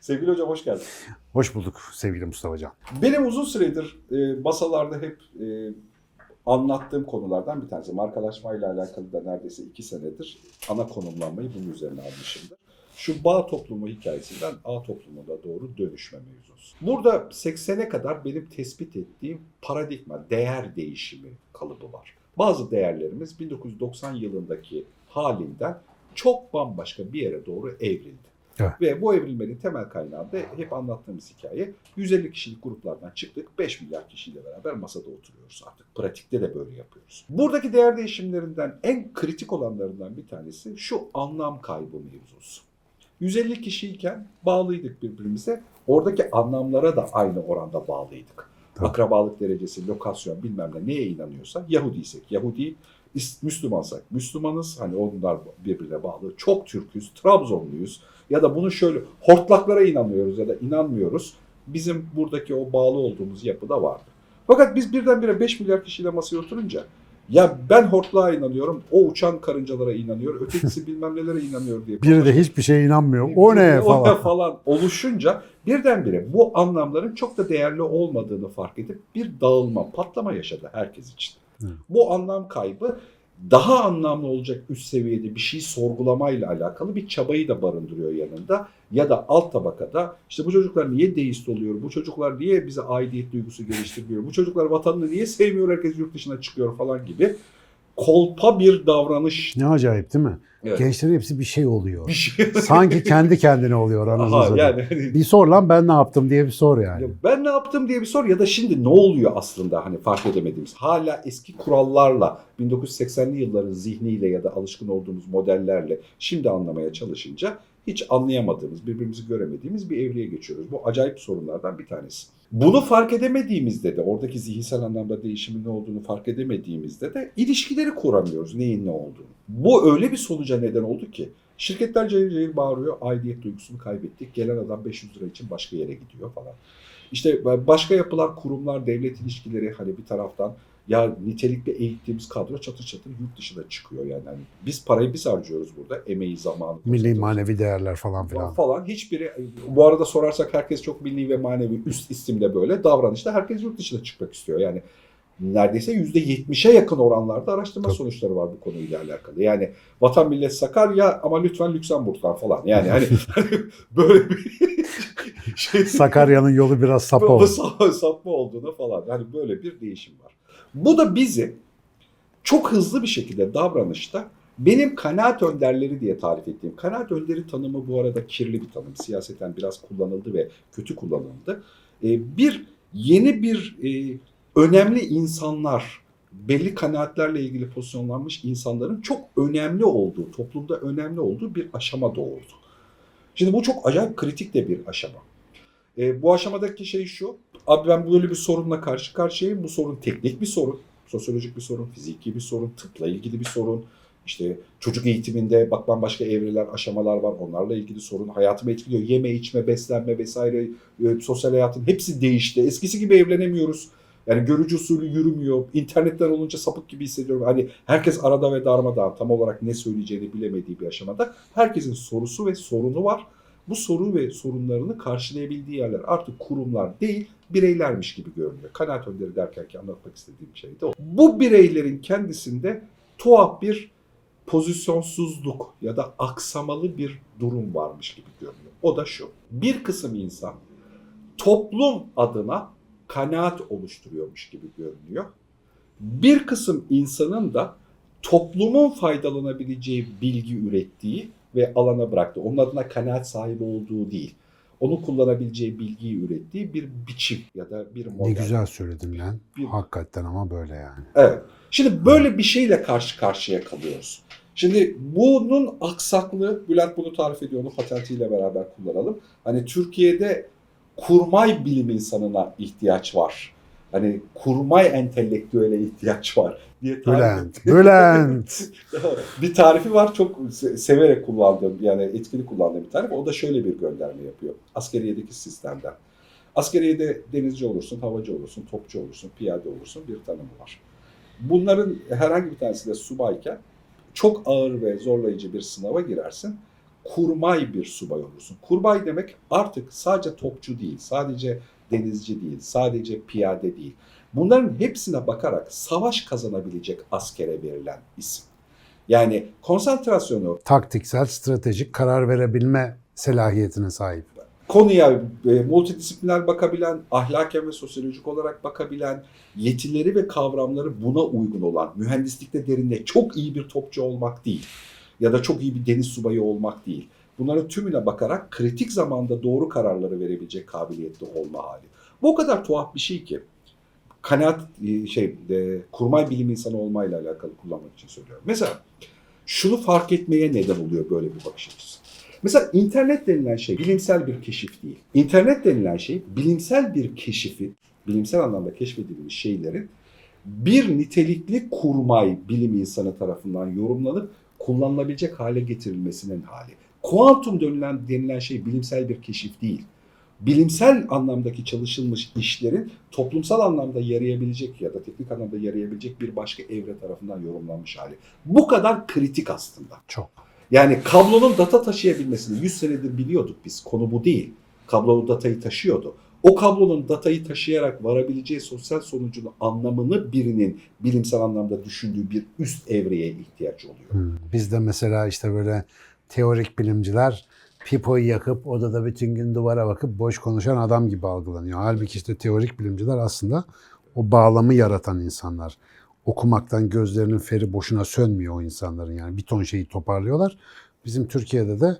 Sevgili hocam hoş geldin. Hoş bulduk sevgili Mustafa Can. Benim uzun süredir e, masalarda hep e, anlattığım konulardan bir tanesi. Markalaşmayla alakalı da neredeyse iki senedir ana konumlanmayı bunun üzerine almışımdır. Şu bağ toplumu hikayesinden A toplumuna doğru dönüşme mevzusu. Burada 80'e kadar benim tespit ettiğim paradigma, değer değişimi kalıbı var. Bazı değerlerimiz 1990 yılındaki halinden çok bambaşka bir yere doğru evrildi. Evet. Ve bu evrilmenin temel kaynağı da hep anlattığımız hikaye 150 kişilik gruplardan çıktık 5 milyar kişiyle beraber masada oturuyoruz artık. Pratikte de böyle yapıyoruz. Buradaki değer değişimlerinden en kritik olanlarından bir tanesi şu anlam kaybı mevzusu. 150 kişiyken bağlıydık birbirimize. Oradaki anlamlara da aynı oranda bağlıydık. Tabii. Akrabalık derecesi, lokasyon bilmem ne neye inanıyorsa Yahudiysek Yahudi, Müslümansak Müslümanız. Hani onlar birbirine bağlı. Çok Türküz, Trabzonluyuz. Ya da bunu şöyle hortlaklara inanıyoruz ya da inanmıyoruz. Bizim buradaki o bağlı olduğumuz yapıda vardı. Fakat biz birdenbire 5 milyar kişiyle masaya oturunca ya ben hortlağa inanıyorum, o uçan karıncalara inanıyor, ötekisi bilmem nelere inanıyor diye. Biri de hiçbir şeye inanmıyor. O ne O ne falan. falan oluşunca birdenbire bu anlamların çok da değerli olmadığını fark edip bir dağılma, patlama yaşadı herkes için. Hı. Bu anlam kaybı daha anlamlı olacak üst seviyede bir şey sorgulamayla alakalı bir çabayı da barındırıyor yanında. Ya da alt tabakada işte bu çocuklar niye deist oluyor, bu çocuklar niye bize aidiyet duygusu geliştirmiyor, bu çocuklar vatanını niye sevmiyor, herkes yurt dışına çıkıyor falan gibi kolpa bir davranış. Ne acayip değil mi? Evet. Gençlerin hepsi bir şey oluyor. Bir şey. Sanki kendi kendine oluyor anasını yani Bir sor lan ben ne yaptım diye bir sor yani. Ya ben ne yaptım diye bir sor ya da şimdi ne oluyor aslında hani fark edemediğimiz. Hala eski kurallarla 1980'li yılların zihniyle ya da alışkın olduğumuz modellerle şimdi anlamaya çalışınca hiç anlayamadığımız, birbirimizi göremediğimiz bir evreye geçiyoruz. Bu acayip sorunlardan bir tanesi. Bunu fark edemediğimizde de oradaki zihinsel anlamda değişimin ne olduğunu fark edemediğimizde de ilişkileri kuramıyoruz neyin ne olduğunu. Bu öyle bir sonuca neden oldu ki şirketler cayır cayır bağırıyor aidiyet duygusunu kaybettik gelen adam 500 lira için başka yere gidiyor falan. İşte başka yapılar, kurumlar, devlet ilişkileri hani bir taraftan ya nitelikli eğittiğimiz kadro çatır çatır yurt dışına çıkıyor yani. Hani biz parayı biz harcıyoruz burada. Emeği, zamanı. Milli manevi değerler falan filan. falan. Hiçbiri bu arada sorarsak herkes çok milli ve manevi üst isimde böyle davranışta herkes yurt dışına çıkmak istiyor. Yani neredeyse %70'e yakın oranlarda araştırma Tabii. sonuçları var bu konuyla alakalı. Yani vatan millet Sakarya ama lütfen Lüksemburg'dan falan. Yani hani, hani böyle bir şey Sakarya'nın yolu biraz sapa bu oldu. sa- sapma olduğuna falan. Yani böyle bir değişim var. Bu da bizi çok hızlı bir şekilde davranışta benim kanaat önderleri diye tarif ettiğim, kanaat önderi tanımı bu arada kirli bir tanım. Siyaseten biraz kullanıldı ve kötü kullanıldı. Ee, bir yeni bir e, önemli insanlar, belli kanaatlerle ilgili pozisyonlanmış insanların çok önemli olduğu, toplumda önemli olduğu bir aşama doğurdu. Şimdi bu çok acayip kritik de bir aşama. E, bu aşamadaki şey şu. Abi ben böyle bir sorunla karşı karşıyayım. Bu sorun teknik bir sorun. Sosyolojik bir sorun, fiziki bir sorun, tıpla ilgili bir sorun. İşte çocuk eğitiminde bak başka evreler, aşamalar var. Onlarla ilgili sorun. Hayatımı etkiliyor. Yeme, içme, beslenme vesaire. e, sosyal hayatın hepsi değişti. Eskisi gibi evlenemiyoruz. Yani görücü usulü yürümüyor. İnternetten olunca sapık gibi hissediyorum. Hani herkes arada ve darmadağın tam olarak ne söyleyeceğini bilemediği bir aşamada. Herkesin sorusu ve sorunu var bu soru ve sorunlarını karşılayabildiği yerler artık kurumlar değil bireylermiş gibi görünüyor. Kanaat önderi derken ki anlatmak istediğim şey de o. Bu bireylerin kendisinde tuhaf bir pozisyonsuzluk ya da aksamalı bir durum varmış gibi görünüyor. O da şu. Bir kısım insan toplum adına kanaat oluşturuyormuş gibi görünüyor. Bir kısım insanın da toplumun faydalanabileceği bilgi ürettiği ve alana bıraktı. Onun adına kanaat sahibi olduğu değil. Onu kullanabileceği bilgiyi ürettiği bir biçim ya da bir model. Ne güzel söyledin lan. Bir- Hakikaten ama böyle yani. Evet. Şimdi böyle bir şeyle karşı karşıya kalıyoruz. Şimdi bunun aksaklığı, Bülent bunu tarif ediyor, onu patentiyle beraber kullanalım. Hani Türkiye'de kurmay bilim insanına ihtiyaç var. Hani kurmay entelektüele ihtiyaç var diye tarif Bülent. Bülent. bir tarifi var çok se- severek kullandığım yani etkili kullandığım bir tarif. O da şöyle bir gönderme yapıyor. Askeriyedeki sistemden. Askeriyede denizci olursun, havacı olursun, topçu olursun, piyade olursun bir tanımı var. Bunların herhangi bir tanesi de subayken çok ağır ve zorlayıcı bir sınava girersin. kurmay bir subay olursun. Kurmay demek artık sadece topçu değil, sadece denizci değil, sadece piyade değil. Bunların hepsine bakarak savaş kazanabilecek askere verilen isim. Yani konsantrasyonu Taktiksel, stratejik karar verebilme selahiyetine sahip. konuya e, multidisipliner bakabilen, ahlaken ve sosyolojik olarak bakabilen, yetileri ve kavramları buna uygun olan, mühendislikte derinde çok iyi bir topçu olmak değil ya da çok iyi bir deniz subayı olmak değil. Bunların tümüne bakarak kritik zamanda doğru kararları verebilecek kabiliyetli olma hali. Bu o kadar tuhaf bir şey ki kanaat e, şey e, kurmay bilim insanı olmayla alakalı kullanmak için söylüyorum. Mesela şunu fark etmeye neden oluyor böyle bir bakış açısı. Mesela internet denilen şey bilimsel bir keşif değil. İnternet denilen şey bilimsel bir keşifi, bilimsel anlamda keşfedilmiş şeylerin bir nitelikli kurmay bilim insanı tarafından yorumlanıp kullanılabilecek hale getirilmesinin hali. Kuantum denilen, denilen şey bilimsel bir keşif değil. Bilimsel anlamdaki çalışılmış işlerin toplumsal anlamda yarayabilecek ya da teknik anlamda yarayabilecek bir başka evre tarafından yorumlanmış hali. Bu kadar kritik aslında. Çok. Yani kablonun data taşıyabilmesini 100 senedir biliyorduk biz. Konu bu değil. Kablolu datayı taşıyordu. O kablonun datayı taşıyarak varabileceği sosyal sonucun anlamını birinin bilimsel anlamda düşündüğü bir üst evreye ihtiyaç oluyor. Hmm. Bizde mesela işte böyle teorik bilimciler pipoyu yakıp odada bütün gün duvara bakıp boş konuşan adam gibi algılanıyor. Halbuki işte teorik bilimciler aslında o bağlamı yaratan insanlar. Okumaktan gözlerinin feri boşuna sönmüyor o insanların yani bir ton şeyi toparlıyorlar. Bizim Türkiye'de de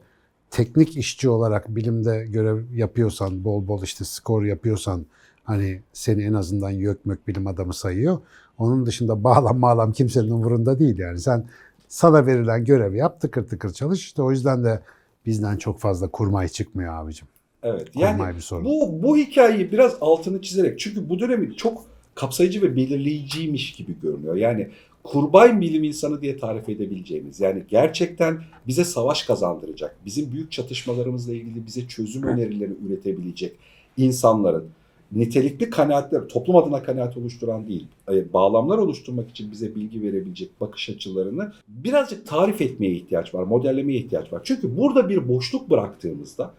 teknik işçi olarak bilimde görev yapıyorsan, bol bol işte skor yapıyorsan hani seni en azından YÖKMÖK bilim adamı sayıyor. Onun dışında bağlam bağlam kimsenin umurunda değil yani. Sen sana verilen görevi yap, tıkır tıkır çalış. İşte o yüzden de bizden çok fazla kurmay çıkmıyor abicim. Evet. Kurmay Yani bir sorun. bu bu hikayeyi biraz altını çizerek çünkü bu dönemi çok kapsayıcı ve belirleyiciymiş gibi görünüyor. Yani kurbay bilim insanı diye tarif edebileceğimiz yani gerçekten bize savaş kazandıracak, bizim büyük çatışmalarımızla ilgili bize çözüm önerileri üretebilecek insanların nitelikli kanaatler, toplum adına kanaat oluşturan değil, e, bağlamlar oluşturmak için bize bilgi verebilecek bakış açılarını birazcık tarif etmeye ihtiyaç var, modellemeye ihtiyaç var. Çünkü burada bir boşluk bıraktığımızda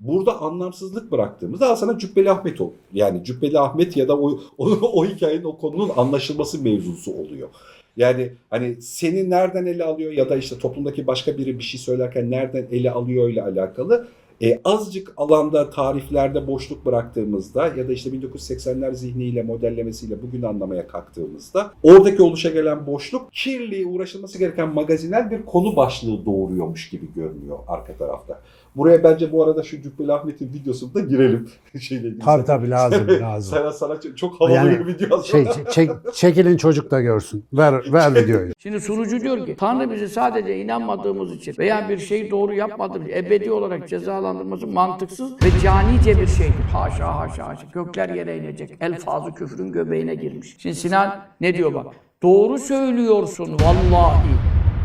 burada anlamsızlık bıraktığımızda sana Cübbeli Ahmet ol. Yani Cübbeli Ahmet ya da o, o, o hikayenin o konunun anlaşılması mevzusu oluyor. Yani hani seni nereden ele alıyor ya da işte toplumdaki başka biri bir şey söylerken nereden ele alıyor ile alakalı e, azıcık alanda tariflerde boşluk bıraktığımızda ya da işte 1980'ler zihniyle modellemesiyle bugün anlamaya kalktığımızda oradaki oluşa gelen boşluk kirli uğraşılması gereken magazinel bir konu başlığı doğuruyormuş gibi görünüyor arka tarafta. Buraya bence bu arada şu Cübbeli Ahmet'in videosunu da girelim. Şeyle ilgili. Tabii tabii lazım lazım. Sana, sana çok- çok havalı Yani bir video Şey, hazırladım. çek, çekilin çocuk da görsün. Ver, ver videoyu. Şimdi sunucu diyor ki Tanrı bizi sadece inanmadığımız için veya bir şeyi doğru yapmadığımız için ebedi olarak cezalandırması mantıksız ve canice bir şeydir. Haşa haşa haşa. Gökler yere inecek. Elfazı küfrün göbeğine girmiş. Şimdi Sinan ne diyor bak. Doğru söylüyorsun vallahi.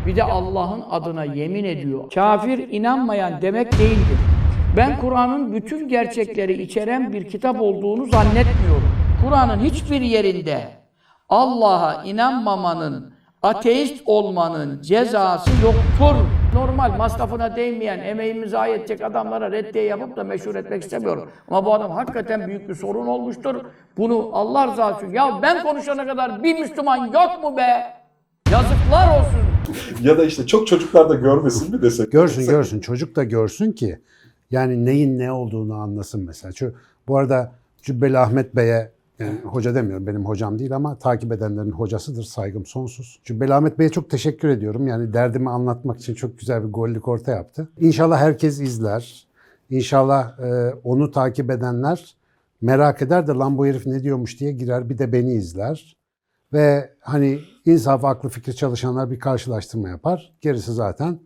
Bir de Allah'ın adına yemin ediyor. Kafir inanmayan demek değildir. Ben Kur'an'ın bütün gerçekleri içeren bir kitap olduğunu zannetmiyorum. Kur'an'ın hiçbir yerinde Allah'a inanmamanın, ateist olmanın cezası yoktur. Normal masrafına değmeyen, emeğimi zayi edecek adamlara reddiye yapıp da meşhur etmek istemiyorum. Ama bu adam hakikaten büyük bir sorun olmuştur. Bunu Allah rızası için. Ya ben konuşana kadar bir Müslüman yok mu be? Yazıklar olsun. ya da işte çok çocuklar da görmesin mi desek? Görsün görsün. Çocuk da görsün ki yani neyin ne olduğunu anlasın mesela. Şu, bu arada Cübbeli Ahmet Bey'e yani hoca demiyorum benim hocam değil ama takip edenlerin hocasıdır. Saygım sonsuz. Cübbeli Ahmet Bey'e çok teşekkür ediyorum. Yani derdimi anlatmak için çok güzel bir gollük orta yaptı. İnşallah herkes izler. İnşallah e, onu takip edenler merak eder de lan bu herif ne diyormuş diye girer bir de beni izler. Ve hani insaf, aklı, fikri çalışanlar bir karşılaştırma yapar. Gerisi zaten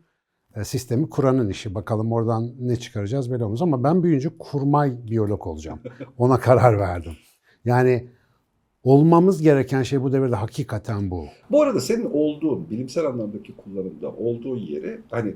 e, sistemi kuranın işi. Bakalım oradan ne çıkaracağız belli olmaz. Ama ben büyüyünce kurmay biyolog olacağım. Ona karar verdim. Yani olmamız gereken şey bu devirde hakikaten bu. Bu arada senin olduğun, bilimsel anlamdaki kullanımda olduğu yeri hani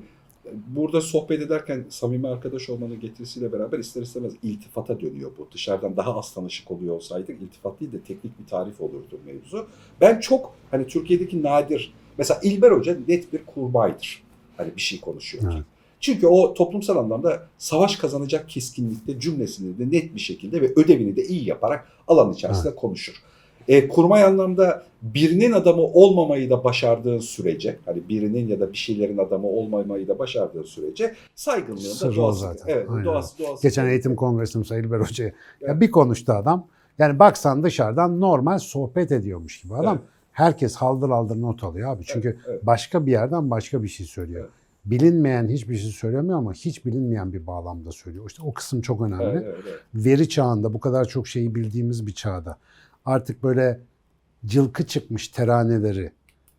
burada sohbet ederken samimi arkadaş olmanın getirisiyle beraber ister istemez iltifata dönüyor bu. Dışarıdan daha az tanışık oluyor olsaydık iltifat değil de teknik bir tarif olurdu mevzu. Ben çok hani Türkiye'deki nadir mesela İlber Hoca net bir kurbaydır. Hani bir şey konuşuyor. Evet. Çünkü o toplumsal anlamda savaş kazanacak keskinlikte cümlesini de net bir şekilde ve ödevini de iyi yaparak alan içerisinde konuşur. E, kurmay anlamda birinin adamı olmamayı da başardığın sürece, hani birinin ya da bir şeylerin adamı olmamayı da başardığın sürece saygınlığın da Sırrı o doğası. zaten. Evet, Aynen. doğası, doğası. Geçen eğitim kongresim Sayın İlber Hoca'ya. Ya Evet. bir konuştu adam. Yani baksan dışarıdan normal sohbet ediyormuş gibi. Adam Evet. herkes haldır haldır not alıyor abi. Çünkü evet. başka bir yerden başka bir şey söylüyor. Evet. Bilinmeyen hiçbir şey söylemiyor ama hiç bilinmeyen bir bağlamda söylüyor. İşte o kısım çok önemli. Evet, evet, evet. Veri çağında bu kadar çok şeyi bildiğimiz bir çağda artık böyle cılkı çıkmış teraneleri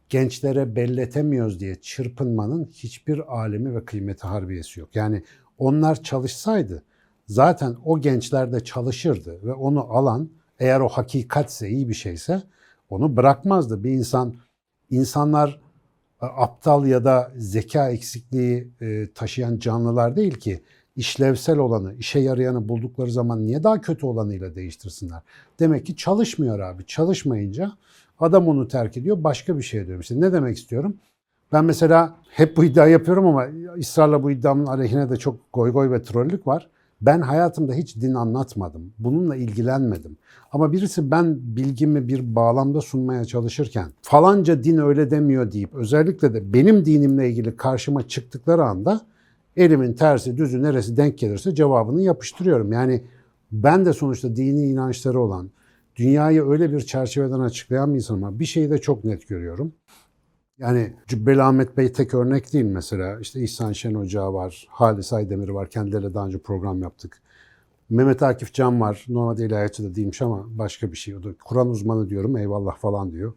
gençlere belletemiyoruz diye çırpınmanın hiçbir alemi ve kıymeti harbiyesi yok. Yani onlar çalışsaydı zaten o gençler de çalışırdı ve onu alan eğer o hakikatse iyi bir şeyse onu bırakmazdı. Bir insan insanlar e, aptal ya da zeka eksikliği e, taşıyan canlılar değil ki işlevsel olanı, işe yarayanı buldukları zaman niye daha kötü olanıyla değiştirsinler? Demek ki çalışmıyor abi. Çalışmayınca adam onu terk ediyor, başka bir şeye dönüyor. İşte ne demek istiyorum? Ben mesela hep bu iddia yapıyorum ama ısrarla bu iddiamın aleyhine de çok goy goy ve trollük var. Ben hayatımda hiç din anlatmadım. Bununla ilgilenmedim. Ama birisi ben bilgimi bir bağlamda sunmaya çalışırken falanca din öyle demiyor deyip özellikle de benim dinimle ilgili karşıma çıktıkları anda elimin tersi düzü neresi denk gelirse cevabını yapıştırıyorum. Yani ben de sonuçta dini inançları olan, dünyayı öyle bir çerçeveden açıklayan bir insanım ama bir şeyi de çok net görüyorum. Yani Cübbeli Ahmet Bey tek örnek değil mesela. İşte İhsan Şen Hoca var, Halis Aydemir var. Kendileriyle daha önce program yaptık. Mehmet Akif Can var. Normalde ilahiyatçı da değilmiş ama başka bir şey. O da Kur'an uzmanı diyorum eyvallah falan diyor.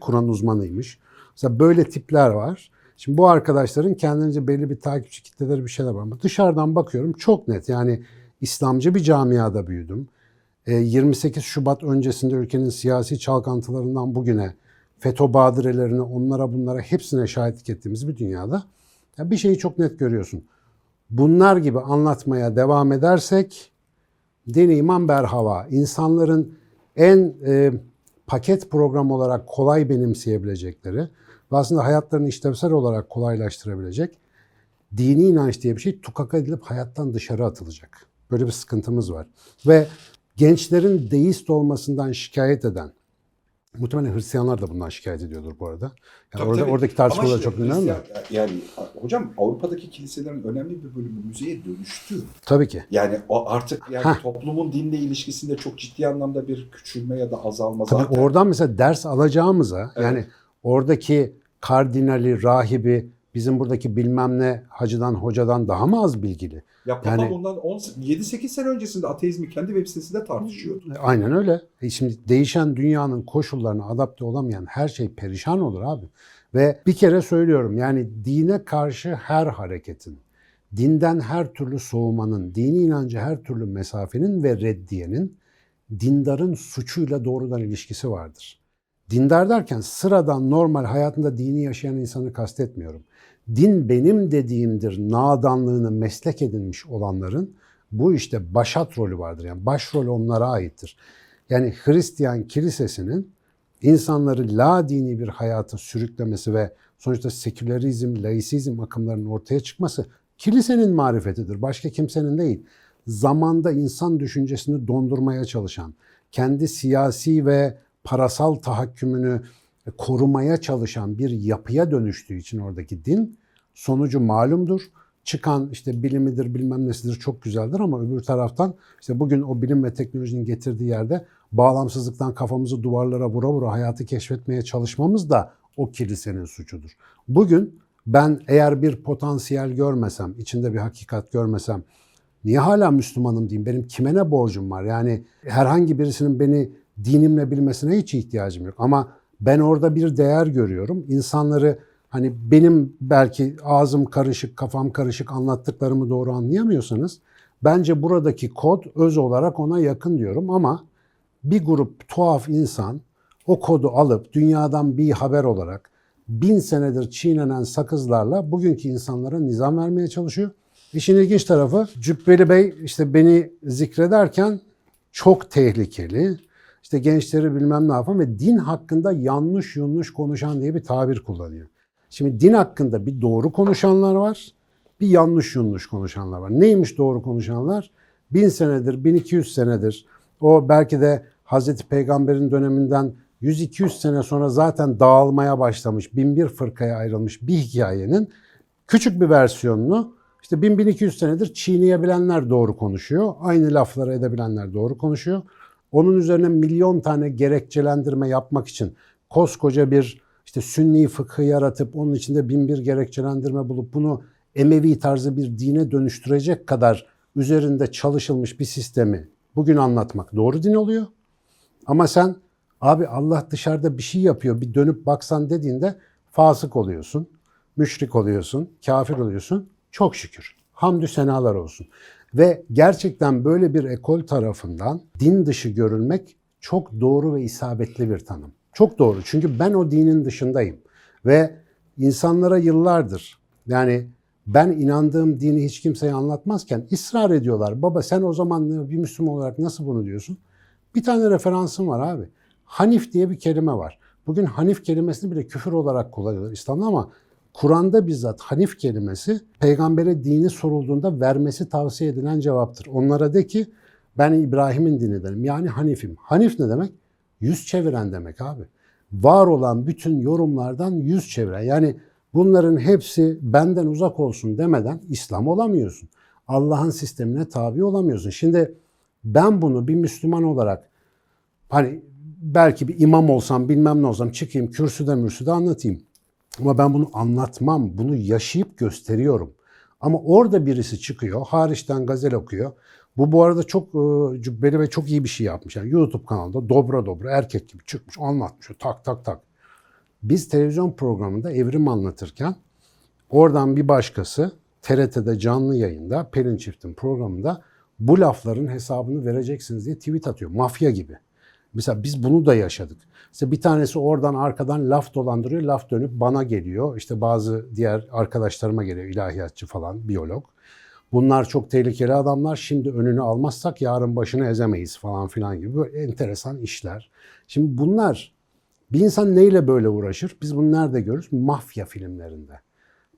Kur'an uzmanıymış. Mesela böyle tipler var. Şimdi bu arkadaşların kendince belli bir takipçi kitleleri bir şeyler var. Ama dışarıdan bakıyorum çok net. Yani İslamcı bir camiada büyüdüm. E, 28 Şubat öncesinde ülkenin siyasi çalkantılarından bugüne FETÖ badirelerine, onlara bunlara hepsine şahitlik ettiğimiz bir dünyada ya bir şeyi çok net görüyorsun. Bunlar gibi anlatmaya devam edersek din iman berhava. İnsanların en e, paket program olarak kolay benimseyebilecekleri ve aslında hayatlarını işlevsel olarak kolaylaştırabilecek dini inanç diye bir şey tukaka edilip hayattan dışarı atılacak. Böyle bir sıkıntımız var. Ve gençlerin deist olmasından şikayet eden, muhtemelen Hristiyanlar da bundan şikayet ediyordur bu arada. Yani Tabii, orada, tabii. oradaki tartışmalar işte çok önemli. Hristiyan- Yani hocam Avrupa'daki kiliselerin önemli bir bölümü müzeye dönüştü. Tabii ki. Yani o artık yani Heh. toplumun dinle ilişkisinde çok ciddi anlamda bir küçülme ya da azalma Tabii zaten. oradan mesela ders alacağımıza Evet. yani oradaki kardinali, rahibi, bizim buradaki bilmem ne hacıdan, hocadan daha mı az bilgili? Ya Papa Yani- bundan 7-8 sene öncesinde ateizmi kendi web sitesinde tartışıyordu. E, Aynen öyle. E şimdi değişen dünyanın koşullarına adapte olamayan her şey perişan olur abi. Ve bir kere söylüyorum yani dine karşı her hareketin, dinden her türlü soğumanın, dini inancı her türlü mesafenin ve reddiyenin dindarın suçuyla doğrudan ilişkisi vardır. Dindar derken sıradan normal hayatında dini yaşayan insanı kastetmiyorum. Din benim dediğimdir nadanlığını meslek edinmiş olanların bu işte başat rolü vardır. Yani başrol onlara aittir. Yani Hristiyan kilisesinin insanları la dini bir hayata sürüklemesi ve sonuçta sekülerizm, laisizm akımlarının ortaya çıkması kilisenin marifetidir. Başka kimsenin değil. Zamanda insan düşüncesini dondurmaya çalışan, kendi siyasi ve parasal tahakkümünü korumaya çalışan bir yapıya dönüştüğü için oradaki din sonucu malumdur. Çıkan işte bilimidir bilmem nesidir çok güzeldir ama öbür taraftan işte bugün o bilim ve teknolojinin getirdiği yerde bağlamsızlıktan kafamızı duvarlara vura vura hayatı keşfetmeye çalışmamız da o kilisenin suçudur. Bugün ben eğer bir potansiyel görmesem, içinde bir hakikat görmesem niye hala Müslümanım diyeyim? Benim kime ne borcum var? Yani herhangi birisinin beni dinimle bilmesine hiç ihtiyacım yok. Ama ben orada bir değer görüyorum. İnsanları hani benim belki ağzım karışık, kafam karışık anlattıklarımı doğru anlayamıyorsanız bence buradaki kod öz olarak ona yakın diyorum ama bir grup tuhaf insan o kodu alıp dünyadan bir haber olarak bin senedir çiğnenen sakızlarla bugünkü insanlara nizam vermeye çalışıyor. İşin ilginç tarafı Cübbeli Bey işte beni zikrederken çok tehlikeli, işte gençleri bilmem ne yapan ve din hakkında yanlış yanlış konuşan diye bir tabir kullanıyor. Şimdi din hakkında bir doğru konuşanlar var, bir yanlış yanlış konuşanlar var. Neymiş doğru konuşanlar? Bin senedir, 1200 senedir o belki de Hazreti Peygamber'in döneminden 100-200 sene sonra zaten dağılmaya başlamış, bin bir fırkaya ayrılmış bir hikayenin küçük bir versiyonunu işte 1000-1200 senedir çiğneyebilenler doğru konuşuyor. Aynı lafları edebilenler doğru konuşuyor. Onun üzerine milyon tane gerekçelendirme yapmak için koskoca bir işte sünni fıkhı yaratıp onun içinde bin bir gerekçelendirme bulup bunu Emevi tarzı bir dine dönüştürecek kadar üzerinde çalışılmış bir sistemi bugün anlatmak doğru din oluyor. Ama sen abi Allah dışarıda bir şey yapıyor bir dönüp baksan dediğinde fasık oluyorsun, müşrik oluyorsun, kafir oluyorsun. Çok şükür. Hamdü senalar olsun. Ve gerçekten böyle bir ekol tarafından din dışı görülmek çok doğru ve isabetli bir tanım. Çok doğru. Çünkü ben o dinin dışındayım. Ve insanlara yıllardır yani ben inandığım dini hiç kimseye anlatmazken ısrar ediyorlar. Baba sen o zaman bir Müslüman olarak nasıl bunu diyorsun? Bir tane referansım var abi. Hanif diye bir kelime var. Bugün Hanif kelimesini bile küfür olarak kullanıyorlar İslam'da ama Kur'an'da bizzat Hanif kelimesi peygambere dini sorulduğunda vermesi tavsiye edilen cevaptır. Onlara de ki ben İbrahim'in dinidenim. Yani Hanif'im. Hanif ne demek? Yüz çeviren demek abi. Var olan bütün yorumlardan yüz çeviren. Yani bunların hepsi benden uzak olsun demeden İslam olamıyorsun. Allah'ın sistemine tabi olamıyorsun. Şimdi ben bunu bir Müslüman olarak hani belki bir imam olsam bilmem ne olsam çıkayım kürsüde mürsüde anlatayım. Ama ben bunu anlatmam, bunu yaşayıp gösteriyorum. Ama orada birisi çıkıyor, hariçten gazel okuyor. Bu bu arada çok e, cübbeli ve çok iyi bir şey yapmış. Yani YouTube kanalında dobra dobra erkek gibi çıkmış, anlatmış. Tak tak tak. Biz televizyon programında evrim anlatırken oradan bir başkası TRT'de canlı yayında Pelin Çift'in programında bu lafların hesabını vereceksiniz diye tweet atıyor. Mafya gibi. Mesela biz bunu da yaşadık. İşte bir tanesi oradan arkadan laf dolandırıyor, laf dönüp bana geliyor. İşte bazı diğer arkadaşlarıma geliyor, ilahiyatçı falan, biyolog. Bunlar çok tehlikeli adamlar. Şimdi önünü almazsak yarın başını ezemeyiz falan filan gibi böyle enteresan işler. Şimdi bunlar bir insan neyle böyle uğraşır? Biz bunu nerede görürüz? Mafya filmlerinde.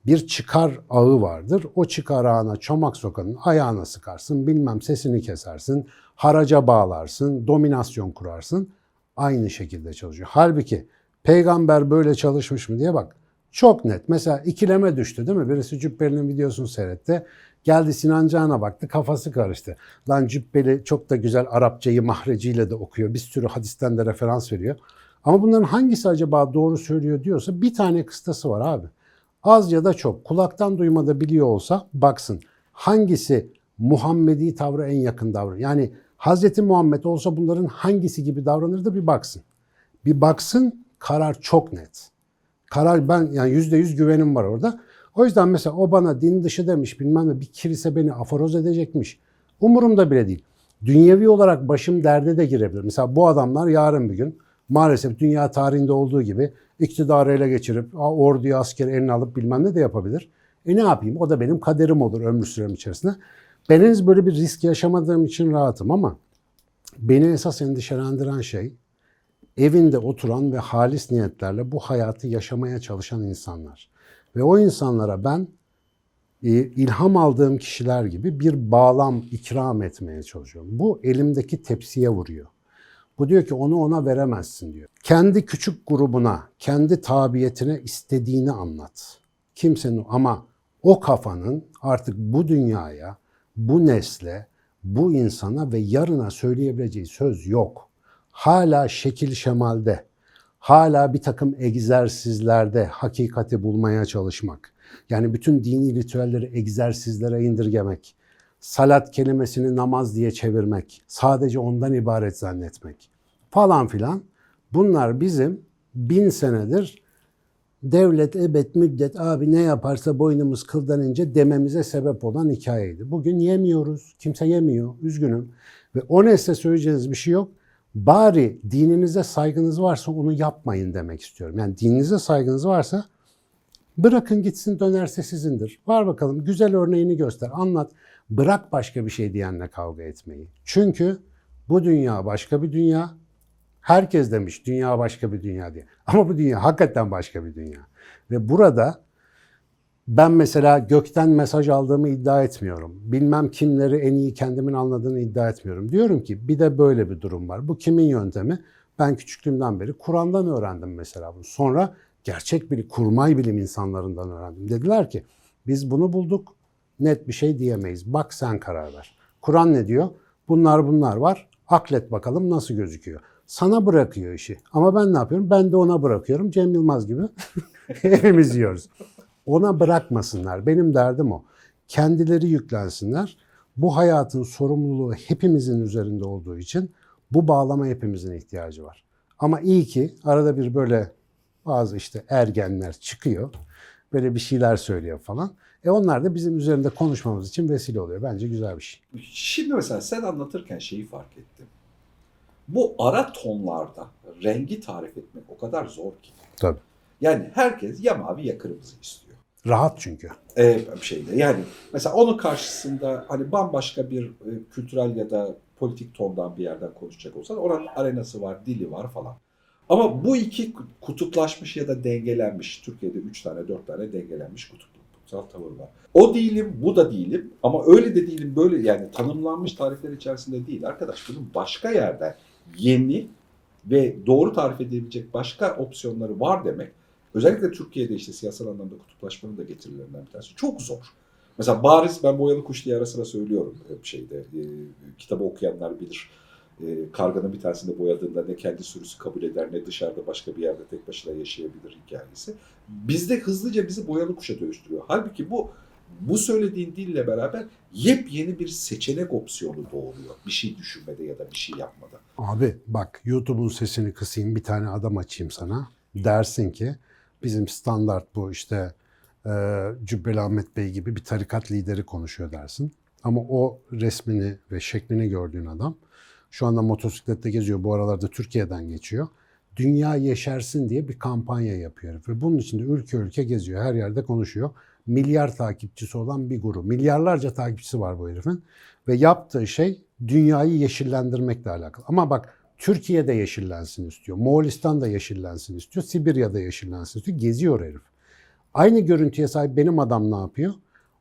Bir çıkar ağı vardır. O çıkar ağına çomak sokanın ayağına sıkarsın, bilmem sesini kesersin, haraca bağlarsın, dominasyon kurarsın. Aynı şekilde çalışıyor. Halbuki peygamber böyle çalışmış mı diye bak. Çok net. Mesela ikileme düştü değil mi? Birisi Cübbeli'nin videosunu seyretti. Geldi Sinan Can'a baktı kafası karıştı. Lan Cübbeli çok da güzel Arapçayı mahreciyle de okuyor. Bir sürü hadisten de referans veriyor. Ama bunların hangisi acaba doğru söylüyor diyorsa bir tane kıstası var abi. Az ya da çok kulaktan duymada biliyor olsa baksın hangisi Muhammedi tavrı en yakın davranıyor. Yani Hazreti Muhammed olsa bunların hangisi gibi davranırdı bir baksın. Bir baksın karar çok net. Karar ben yani yüzde yüz güvenim var orada. O yüzden mesela o bana din dışı demiş bilmem ne bir kilise beni aforoz edecekmiş. Umurumda bile değil. Dünyevi olarak başım derde de girebilir. Mesela bu adamlar yarın bir gün maalesef dünya tarihinde olduğu gibi iktidarı ele geçirip orduyu askeri eline alıp bilmem ne de yapabilir. E ne yapayım? O da benim kaderim olur ömür sürem içerisinde. Ben henüz böyle bir risk yaşamadığım için rahatım ama beni esas endişelendiren şey evinde oturan ve halis niyetlerle bu hayatı yaşamaya çalışan insanlar. Ve o insanlara ben e, ilham aldığım kişiler gibi bir bağlam ikram etmeye çalışıyorum. Bu elimdeki tepsiye vuruyor. Bu diyor ki onu ona veremezsin diyor. Kendi küçük grubuna, kendi tabiyetine istediğini anlat. Kimsenin ama o kafanın artık bu dünyaya, bu nesle, bu insana ve yarına söyleyebileceği söz yok. Hala şekil şemalde, hala bir takım egzersizlerde hakikati bulmaya çalışmak. Yani bütün dini ritüelleri egzersizlere indirgemek. Salat kelimesini namaz diye çevirmek. Sadece ondan ibaret zannetmek. Falan filan. Bunlar bizim bin senedir devlet, ebed, müddet abi ne yaparsa boynumuz kıldan ince dememize sebep olan hikayeydi. Bugün yemiyoruz. Kimse yemiyor. Üzgünüm. Ve o nesle söyleyeceğiniz bir şey yok. Bari dininize saygınız varsa onu yapmayın demek istiyorum. Yani dininize saygınız varsa bırakın gitsin dönerse sizindir. Var bakalım güzel örneğini göster, anlat. Bırak başka bir şey diyenle kavga etmeyi. Çünkü bu dünya başka bir dünya. Herkes demiş dünya başka bir dünya diye. Ama bu dünya hakikaten başka bir dünya. Ve burada Ben mesela gökten mesaj aldığımı iddia etmiyorum. Bilmem kimleri en iyi kendimin anladığını iddia etmiyorum. Diyorum ki bir de böyle bir durum var. Bu kimin yöntemi? Ben küçüklüğümden beri Kur'an'dan öğrendim mesela bunu. Sonra gerçek bir kurmay bilim insanlarından öğrendim. Dediler ki biz bunu bulduk net bir şey diyemeyiz. Bak sen karar ver. Kur'an ne diyor? Bunlar bunlar var. Aklet bakalım nasıl gözüküyor. Sana bırakıyor işi. Ama ben ne yapıyorum? Ben de ona bırakıyorum. Cem Yılmaz gibi hepimiz yiyoruz. Ona bırakmasınlar. Benim derdim o. Kendileri yüklensinler. Bu hayatın sorumluluğu hepimizin üzerinde olduğu için bu bağlama hepimizin ihtiyacı var. Ama iyi ki arada bir böyle bazı işte ergenler çıkıyor. Böyle bir şeyler söylüyor falan. E onlar da bizim üzerinde konuşmamız için vesile oluyor. Bence güzel bir şey. Şimdi mesela sen anlatırken şeyi fark ettim. Bu ara tonlarda rengi tarif etmek o kadar zor ki. Tabii. Yani herkes ya mavi ya kırmızı istiyor. Rahat çünkü. e, bir şeyde. Yani mesela onun karşısında hani bambaşka bir e, kültürel ya da politik tondan bir yerden konuşacak olsan oranın arenası var, dili var falan. Ama bu iki kutuplaşmış ya da dengelenmiş, Türkiye'de üç tane dört tane dengelenmiş kutupluksal tavır var. O değilim, bu da değilim ama öyle de değilim, böyle yani tanımlanmış tarifler içerisinde değil. Arkadaş bunun başka yerden yeni ve doğru tarif edebilecek başka opsiyonları var demek. Özellikle Türkiye'de işte siyasal anlamda kutuplaşmanın da getirilerinden bir tanesi. Çok zor. Mesela bariz ben boyalı kuş diye ara sıra söylüyorum şeyde. E, kitabı okuyanlar bilir. E, karganın bir tanesinde boyadığında ne kendi sürüsü kabul eder ne dışarıda başka bir yerde tek başına yaşayabilir hikayesi. Bizde hızlıca bizi boyalı kuşa dönüştürüyor. Halbuki bu bu söylediğin dille beraber yepyeni bir seçenek opsiyonu doğuruyor. Bir şey düşünmede ya da bir şey yapmada. Abi bak YouTube'un sesini kısayım bir tane adam açayım sana. Dersin ki bizim standart bu işte e, Cübbeli Ahmet Bey gibi bir tarikat lideri konuşuyor dersin. Ama o resmini ve şeklini gördüğün adam şu anda motosiklette geziyor. Bu aralarda Türkiye'den geçiyor. Dünya yeşersin diye bir kampanya yapıyor. Ve bunun için de ülke ülke geziyor. Her yerde konuşuyor. Milyar takipçisi olan bir grup. Milyarlarca takipçisi var bu herifin. Ve yaptığı şey dünyayı yeşillendirmekle alakalı. Ama bak Türkiye'de yeşillensin istiyor. Moğolistan'da yeşillensin istiyor. Sibirya'da yeşillensin istiyor. Geziyor herif. Aynı görüntüye sahip benim adam ne yapıyor?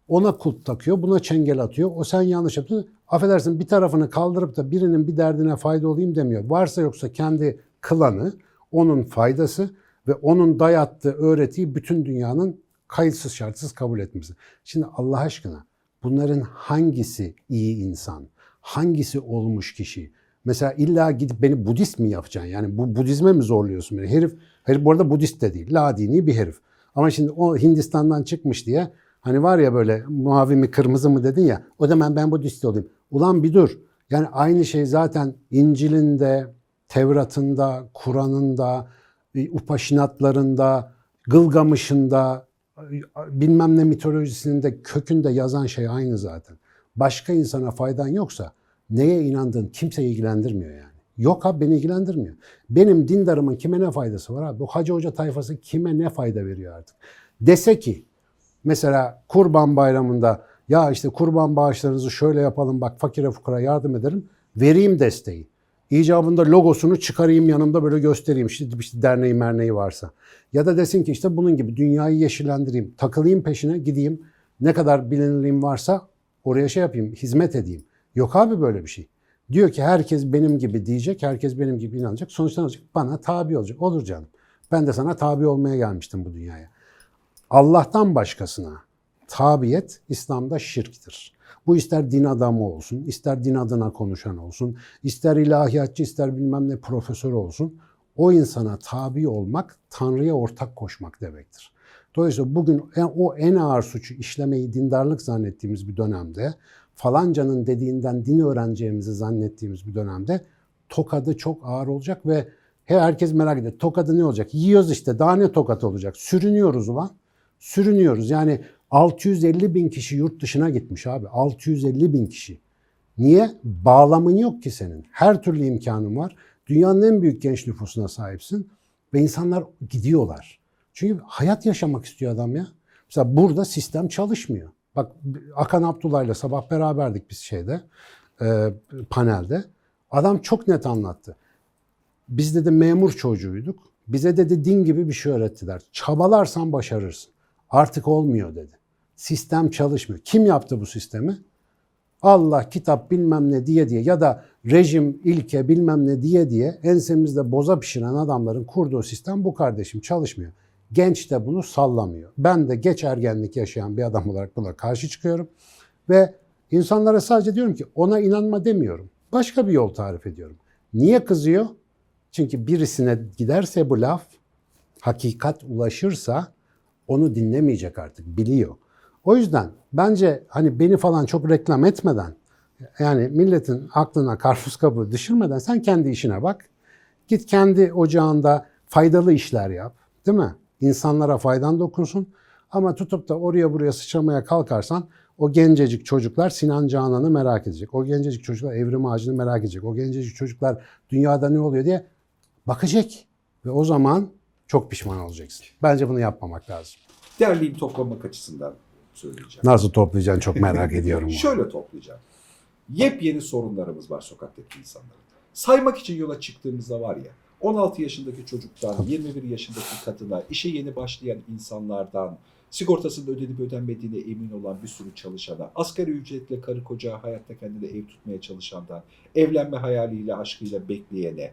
Ona kulp takıyor, buna çengel atıyor. O sen yanlış yaptın. Affedersin bir tarafını kaldırıp da birinin bir derdine fayda olayım demiyor. Varsa yoksa kendi klanı, onun faydası ve onun dayattığı öğretiyi bütün dünyanın kayıtsız şartsız kabul etmesi. Şimdi Allah aşkına bunların hangisi iyi insan? Hangisi olmuş kişi? Mesela illa gidip beni Budist mi yapacaksın? Yani bu Budizme mi zorluyorsun beni? Herif, herif bu arada Budist de değil. La dini bir herif. Ama şimdi o Hindistan'dan çıkmış diye hani var ya böyle mavi mi kırmızı mı dedin ya o zaman ben Budist olayım. Ulan bir dur. Yani aynı şey zaten İncil'inde, Tevrat'ında, Kur'an'ında, Upaşinatlarında, Gılgamış'ında, bilmem ne mitolojisinde kökünde yazan şey aynı zaten. Başka insana faydan yoksa neye inandığın kimseyi ilgilendirmiyor yani. Yok abi beni ilgilendirmiyor. Benim dindarımın kime ne faydası var abi? Bu hacı hoca tayfası kime ne fayda veriyor artık? Dese ki mesela kurban bayramında ya işte kurban bağışlarınızı şöyle yapalım bak fakire fukara yardım ederim. Vereyim desteği. İcabında logosunu çıkarayım yanımda böyle göstereyim işte, işte derneği merneği varsa. Ya da desin ki işte bunun gibi dünyayı yeşillendireyim. Takılayım peşine gideyim. Ne kadar bilinirliğim varsa oraya şey yapayım, hizmet edeyim. Yok abi böyle bir şey. Diyor ki herkes benim gibi diyecek, herkes benim gibi inanacak. Sonuçta olacak? Bana tabi olacak. Olur canım. Ben de sana tabi olmaya gelmiştim bu dünyaya. Allah'tan başkasına tabiyet İslam'da şirktir. Bu ister din adamı olsun, ister din adına konuşan olsun, ister ilahiyatçı, ister bilmem ne profesör olsun. O insana tabi olmak, Tanrı'ya ortak koşmak demektir. Dolayısıyla bugün o en ağır suçu işlemeyi dindarlık zannettiğimiz bir dönemde, falancanın dediğinden din öğreneceğimizi zannettiğimiz bir dönemde tokadı çok ağır olacak ve he- herkes merak ediyor. Tokadı ne olacak? Yiyoruz işte daha ne tokat olacak? Sürünüyoruz ulan. Sürünüyoruz. Yani 650 bin kişi yurt dışına gitmiş abi. 650 bin kişi. Niye? Bağlamın yok ki senin. Her türlü imkanın var. Dünyanın en büyük genç nüfusuna sahipsin. Ve insanlar gidiyorlar. Çünkü hayat yaşamak istiyor adam ya. Mesela burada sistem çalışmıyor. Bak Akan Abdullah'la sabah beraberdik biz şeyde, e, panelde. Adam çok net anlattı. Biz dedi memur çocuğuyduk. Bize dedi din gibi bir şey öğrettiler. Çabalarsan başarırsın. Artık olmuyor dedi. Sistem çalışmıyor. Kim yaptı bu sistemi? Allah kitap bilmem ne diye diye ya da rejim ilke bilmem ne diye diye ensemizde boza pişiren adamların kurduğu sistem bu kardeşim çalışmıyor. Genç de bunu sallamıyor. Ben de geç ergenlik yaşayan bir adam olarak buna karşı çıkıyorum. Ve insanlara sadece diyorum ki ona inanma demiyorum. Başka bir yol tarif ediyorum. Niye kızıyor? Çünkü birisine giderse bu laf, hakikat ulaşırsa onu dinlemeyecek artık, biliyor. O yüzden bence hani beni falan çok reklam etmeden, yani milletin aklına karpuz kabuğu düşürmeden sen kendi işine bak. Git kendi ocağında faydalı işler yap, değil mi? İnsanlara faydan dokunsun. Ama tutup da oraya buraya sıçramaya kalkarsan o gencecik çocuklar Sinan Canan'ı merak edecek. O gencecik çocuklar Evrim Ağacı'nı merak edecek. O gencecik çocuklar dünyada ne oluyor diye bakacak. Ve o zaman çok pişman olacaksın. Bence bunu yapmamak lazım. Derleyip toplamak açısından söyleyeceğim. Nasıl toplayacaksın çok merak ediyorum. Şöyle toplayacağım. Yepyeni sorunlarımız var sokaktaki insanların. Saymak için yola çıktığımızda var ya 16 yaşındaki çocuktan 21 yaşındaki kadına, işe yeni başlayan insanlardan, sigortasının ödenip ödenmediğine emin olan bir sürü çalışana, asgari ücretle karı koca hayatta kendine ev tutmaya çalışandan, evlenme hayaliyle, aşkıyla bekleyene,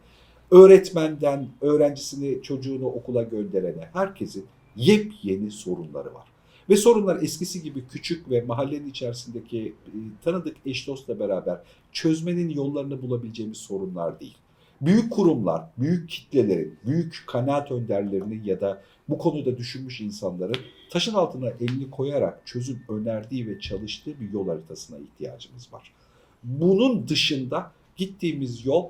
öğretmenden öğrencisini, çocuğunu okula gönderene, herkesin yepyeni sorunları var. Ve sorunlar eskisi gibi küçük ve mahallenin içerisindeki e, tanıdık eş dostla beraber çözmenin yollarını bulabileceğimiz sorunlar değil. Büyük kurumlar, büyük kitlelerin, büyük kanaat önderlerinin ya da bu konuda düşünmüş insanların taşın altına elini koyarak çözüm önerdiği ve çalıştığı bir yol haritasına ihtiyacımız var. Bunun dışında gittiğimiz yol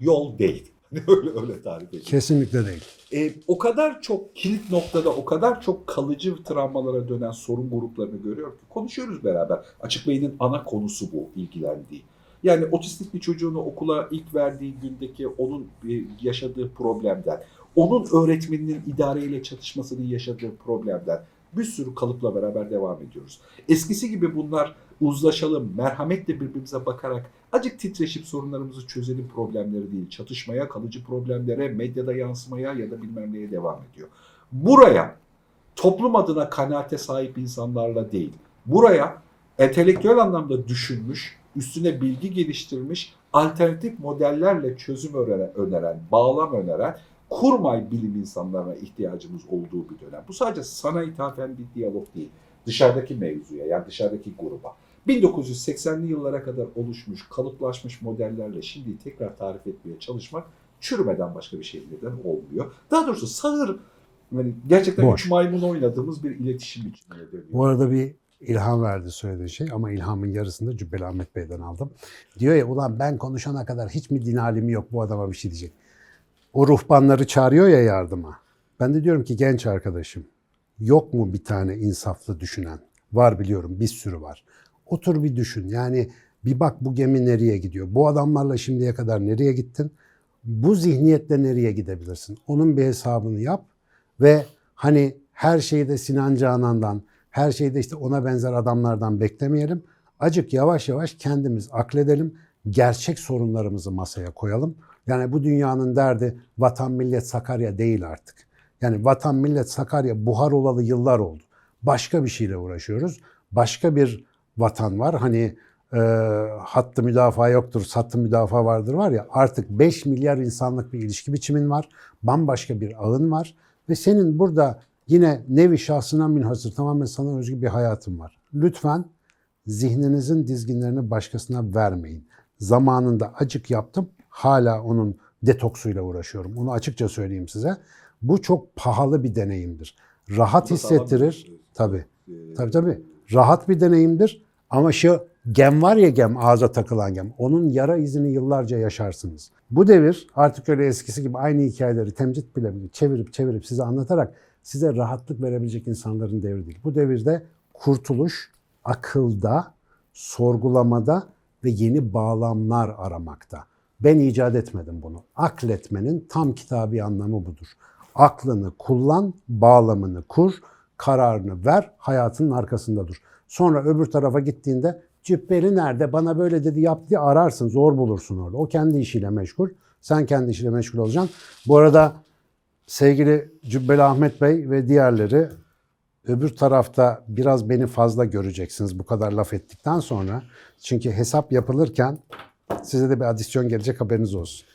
yol değil. öyle öyle tarif edeyim. Kesinlikle değil. E, o kadar çok kilit noktada, o kadar çok kalıcı travmalara dönen sorun gruplarını görüyor ki konuşuyoruz beraber. Açık Bey'in ana konusu bu ilgilendiği. Yani otistik bir çocuğunu okula ilk verdiği gündeki onun e, yaşadığı problemden, onun öğretmeninin idareyle çatışmasının yaşadığı problemden bir sürü kalıpla beraber devam ediyoruz. Eskisi gibi bunlar uzlaşalım, merhametle birbirimize bakarak acık titreşip sorunlarımızı çözelim problemleri değil. Çatışmaya, kalıcı problemlere, medyada yansımaya ya da bilmem neye devam ediyor. Buraya toplum adına kanaate sahip insanlarla değil, buraya entelektüel anlamda düşünmüş, üstüne bilgi geliştirmiş, alternatif modellerle çözüm öneren, öneren bağlam öneren kurmay bilim insanlarına ihtiyacımız olduğu bir dönem. Bu sadece sana ithafen bir diyalog değil. Dışarıdaki mevzuya yani dışarıdaki gruba. 1980'li yıllara kadar oluşmuş, kalıplaşmış modellerle şimdi tekrar tarif etmeye çalışmak çürümeden başka bir şey neden olmuyor. Daha doğrusu sağır yani gerçekten Boş. üç maymun oynadığımız bir iletişim biçimine dönüyor. Bu arada bir ilham verdi söylediğin şey ama ilhamın yarısını Cübbeli Ahmet Bey'den aldım. Diyor ya ulan ben konuşana kadar hiç mi din alimi yok bu adama bir şey diyecek. O ruhbanları çağırıyor ya yardıma. Ben de diyorum ki genç arkadaşım yok mu bir tane insaflı düşünen? Var biliyorum bir sürü var. Otur bir düşün yani bir bak bu gemi nereye gidiyor? Bu adamlarla şimdiye kadar nereye gittin? Bu zihniyetle nereye gidebilirsin? Onun bir hesabını yap ve hani her şeyi de Sinan Canan'dan, her şeyi de işte ona benzer adamlardan beklemeyelim. Acık yavaş yavaş kendimiz akledelim. Gerçek sorunlarımızı masaya koyalım. Yani bu dünyanın derdi vatan millet Sakarya değil artık. Yani vatan millet Sakarya buhar olalı yıllar oldu. Başka bir şeyle uğraşıyoruz. Başka bir vatan var. Hani e, hattı müdafaa yoktur, sattı müdafaa vardır var ya artık 5 milyar insanlık bir ilişki biçimin var. Bambaşka bir ağın var. Ve senin burada yine nevi şahsına münhasır tamamen sana özgü bir hayatın var. Lütfen zihninizin dizginlerini başkasına vermeyin. Zamanında acık yaptım. Hala onun detoksuyla uğraşıyorum. Onu açıkça söyleyeyim size. Bu çok pahalı bir deneyimdir. Rahat hissettirir. Tabii. Ee, Tabii tabii. Rahat bir deneyimdir. Ama şu gem var ya gem, ağza takılan gem. Onun yara izini yıllarca yaşarsınız. Bu devir artık öyle eskisi gibi aynı hikayeleri temcit bile çevirip çevirip size anlatarak size rahatlık verebilecek insanların devri değil. Bu devirde kurtuluş akılda, sorgulamada ve yeni bağlamlar aramakta. Ben icat etmedim bunu. Akletmenin tam kitabi anlamı budur. Aklını kullan, bağlamını kur, kararını ver, hayatının arkasında dur. Sonra öbür tarafa gittiğinde cübbeli nerede, bana böyle dedi yap diye ararsın, zor bulursun orada. O kendi işiyle meşgul, sen kendi işiyle meşgul olacaksın. Bu arada sevgili Cübbeli Ahmet Bey ve diğerleri öbür tarafta biraz beni fazla göreceksiniz bu kadar laf ettikten sonra. Çünkü hesap yapılırken size de bir adisyon gelecek haberiniz olsun.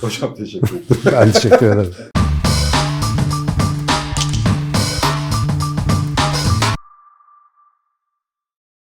Hocam teşekkür ederim. Ben teşekkür ederim.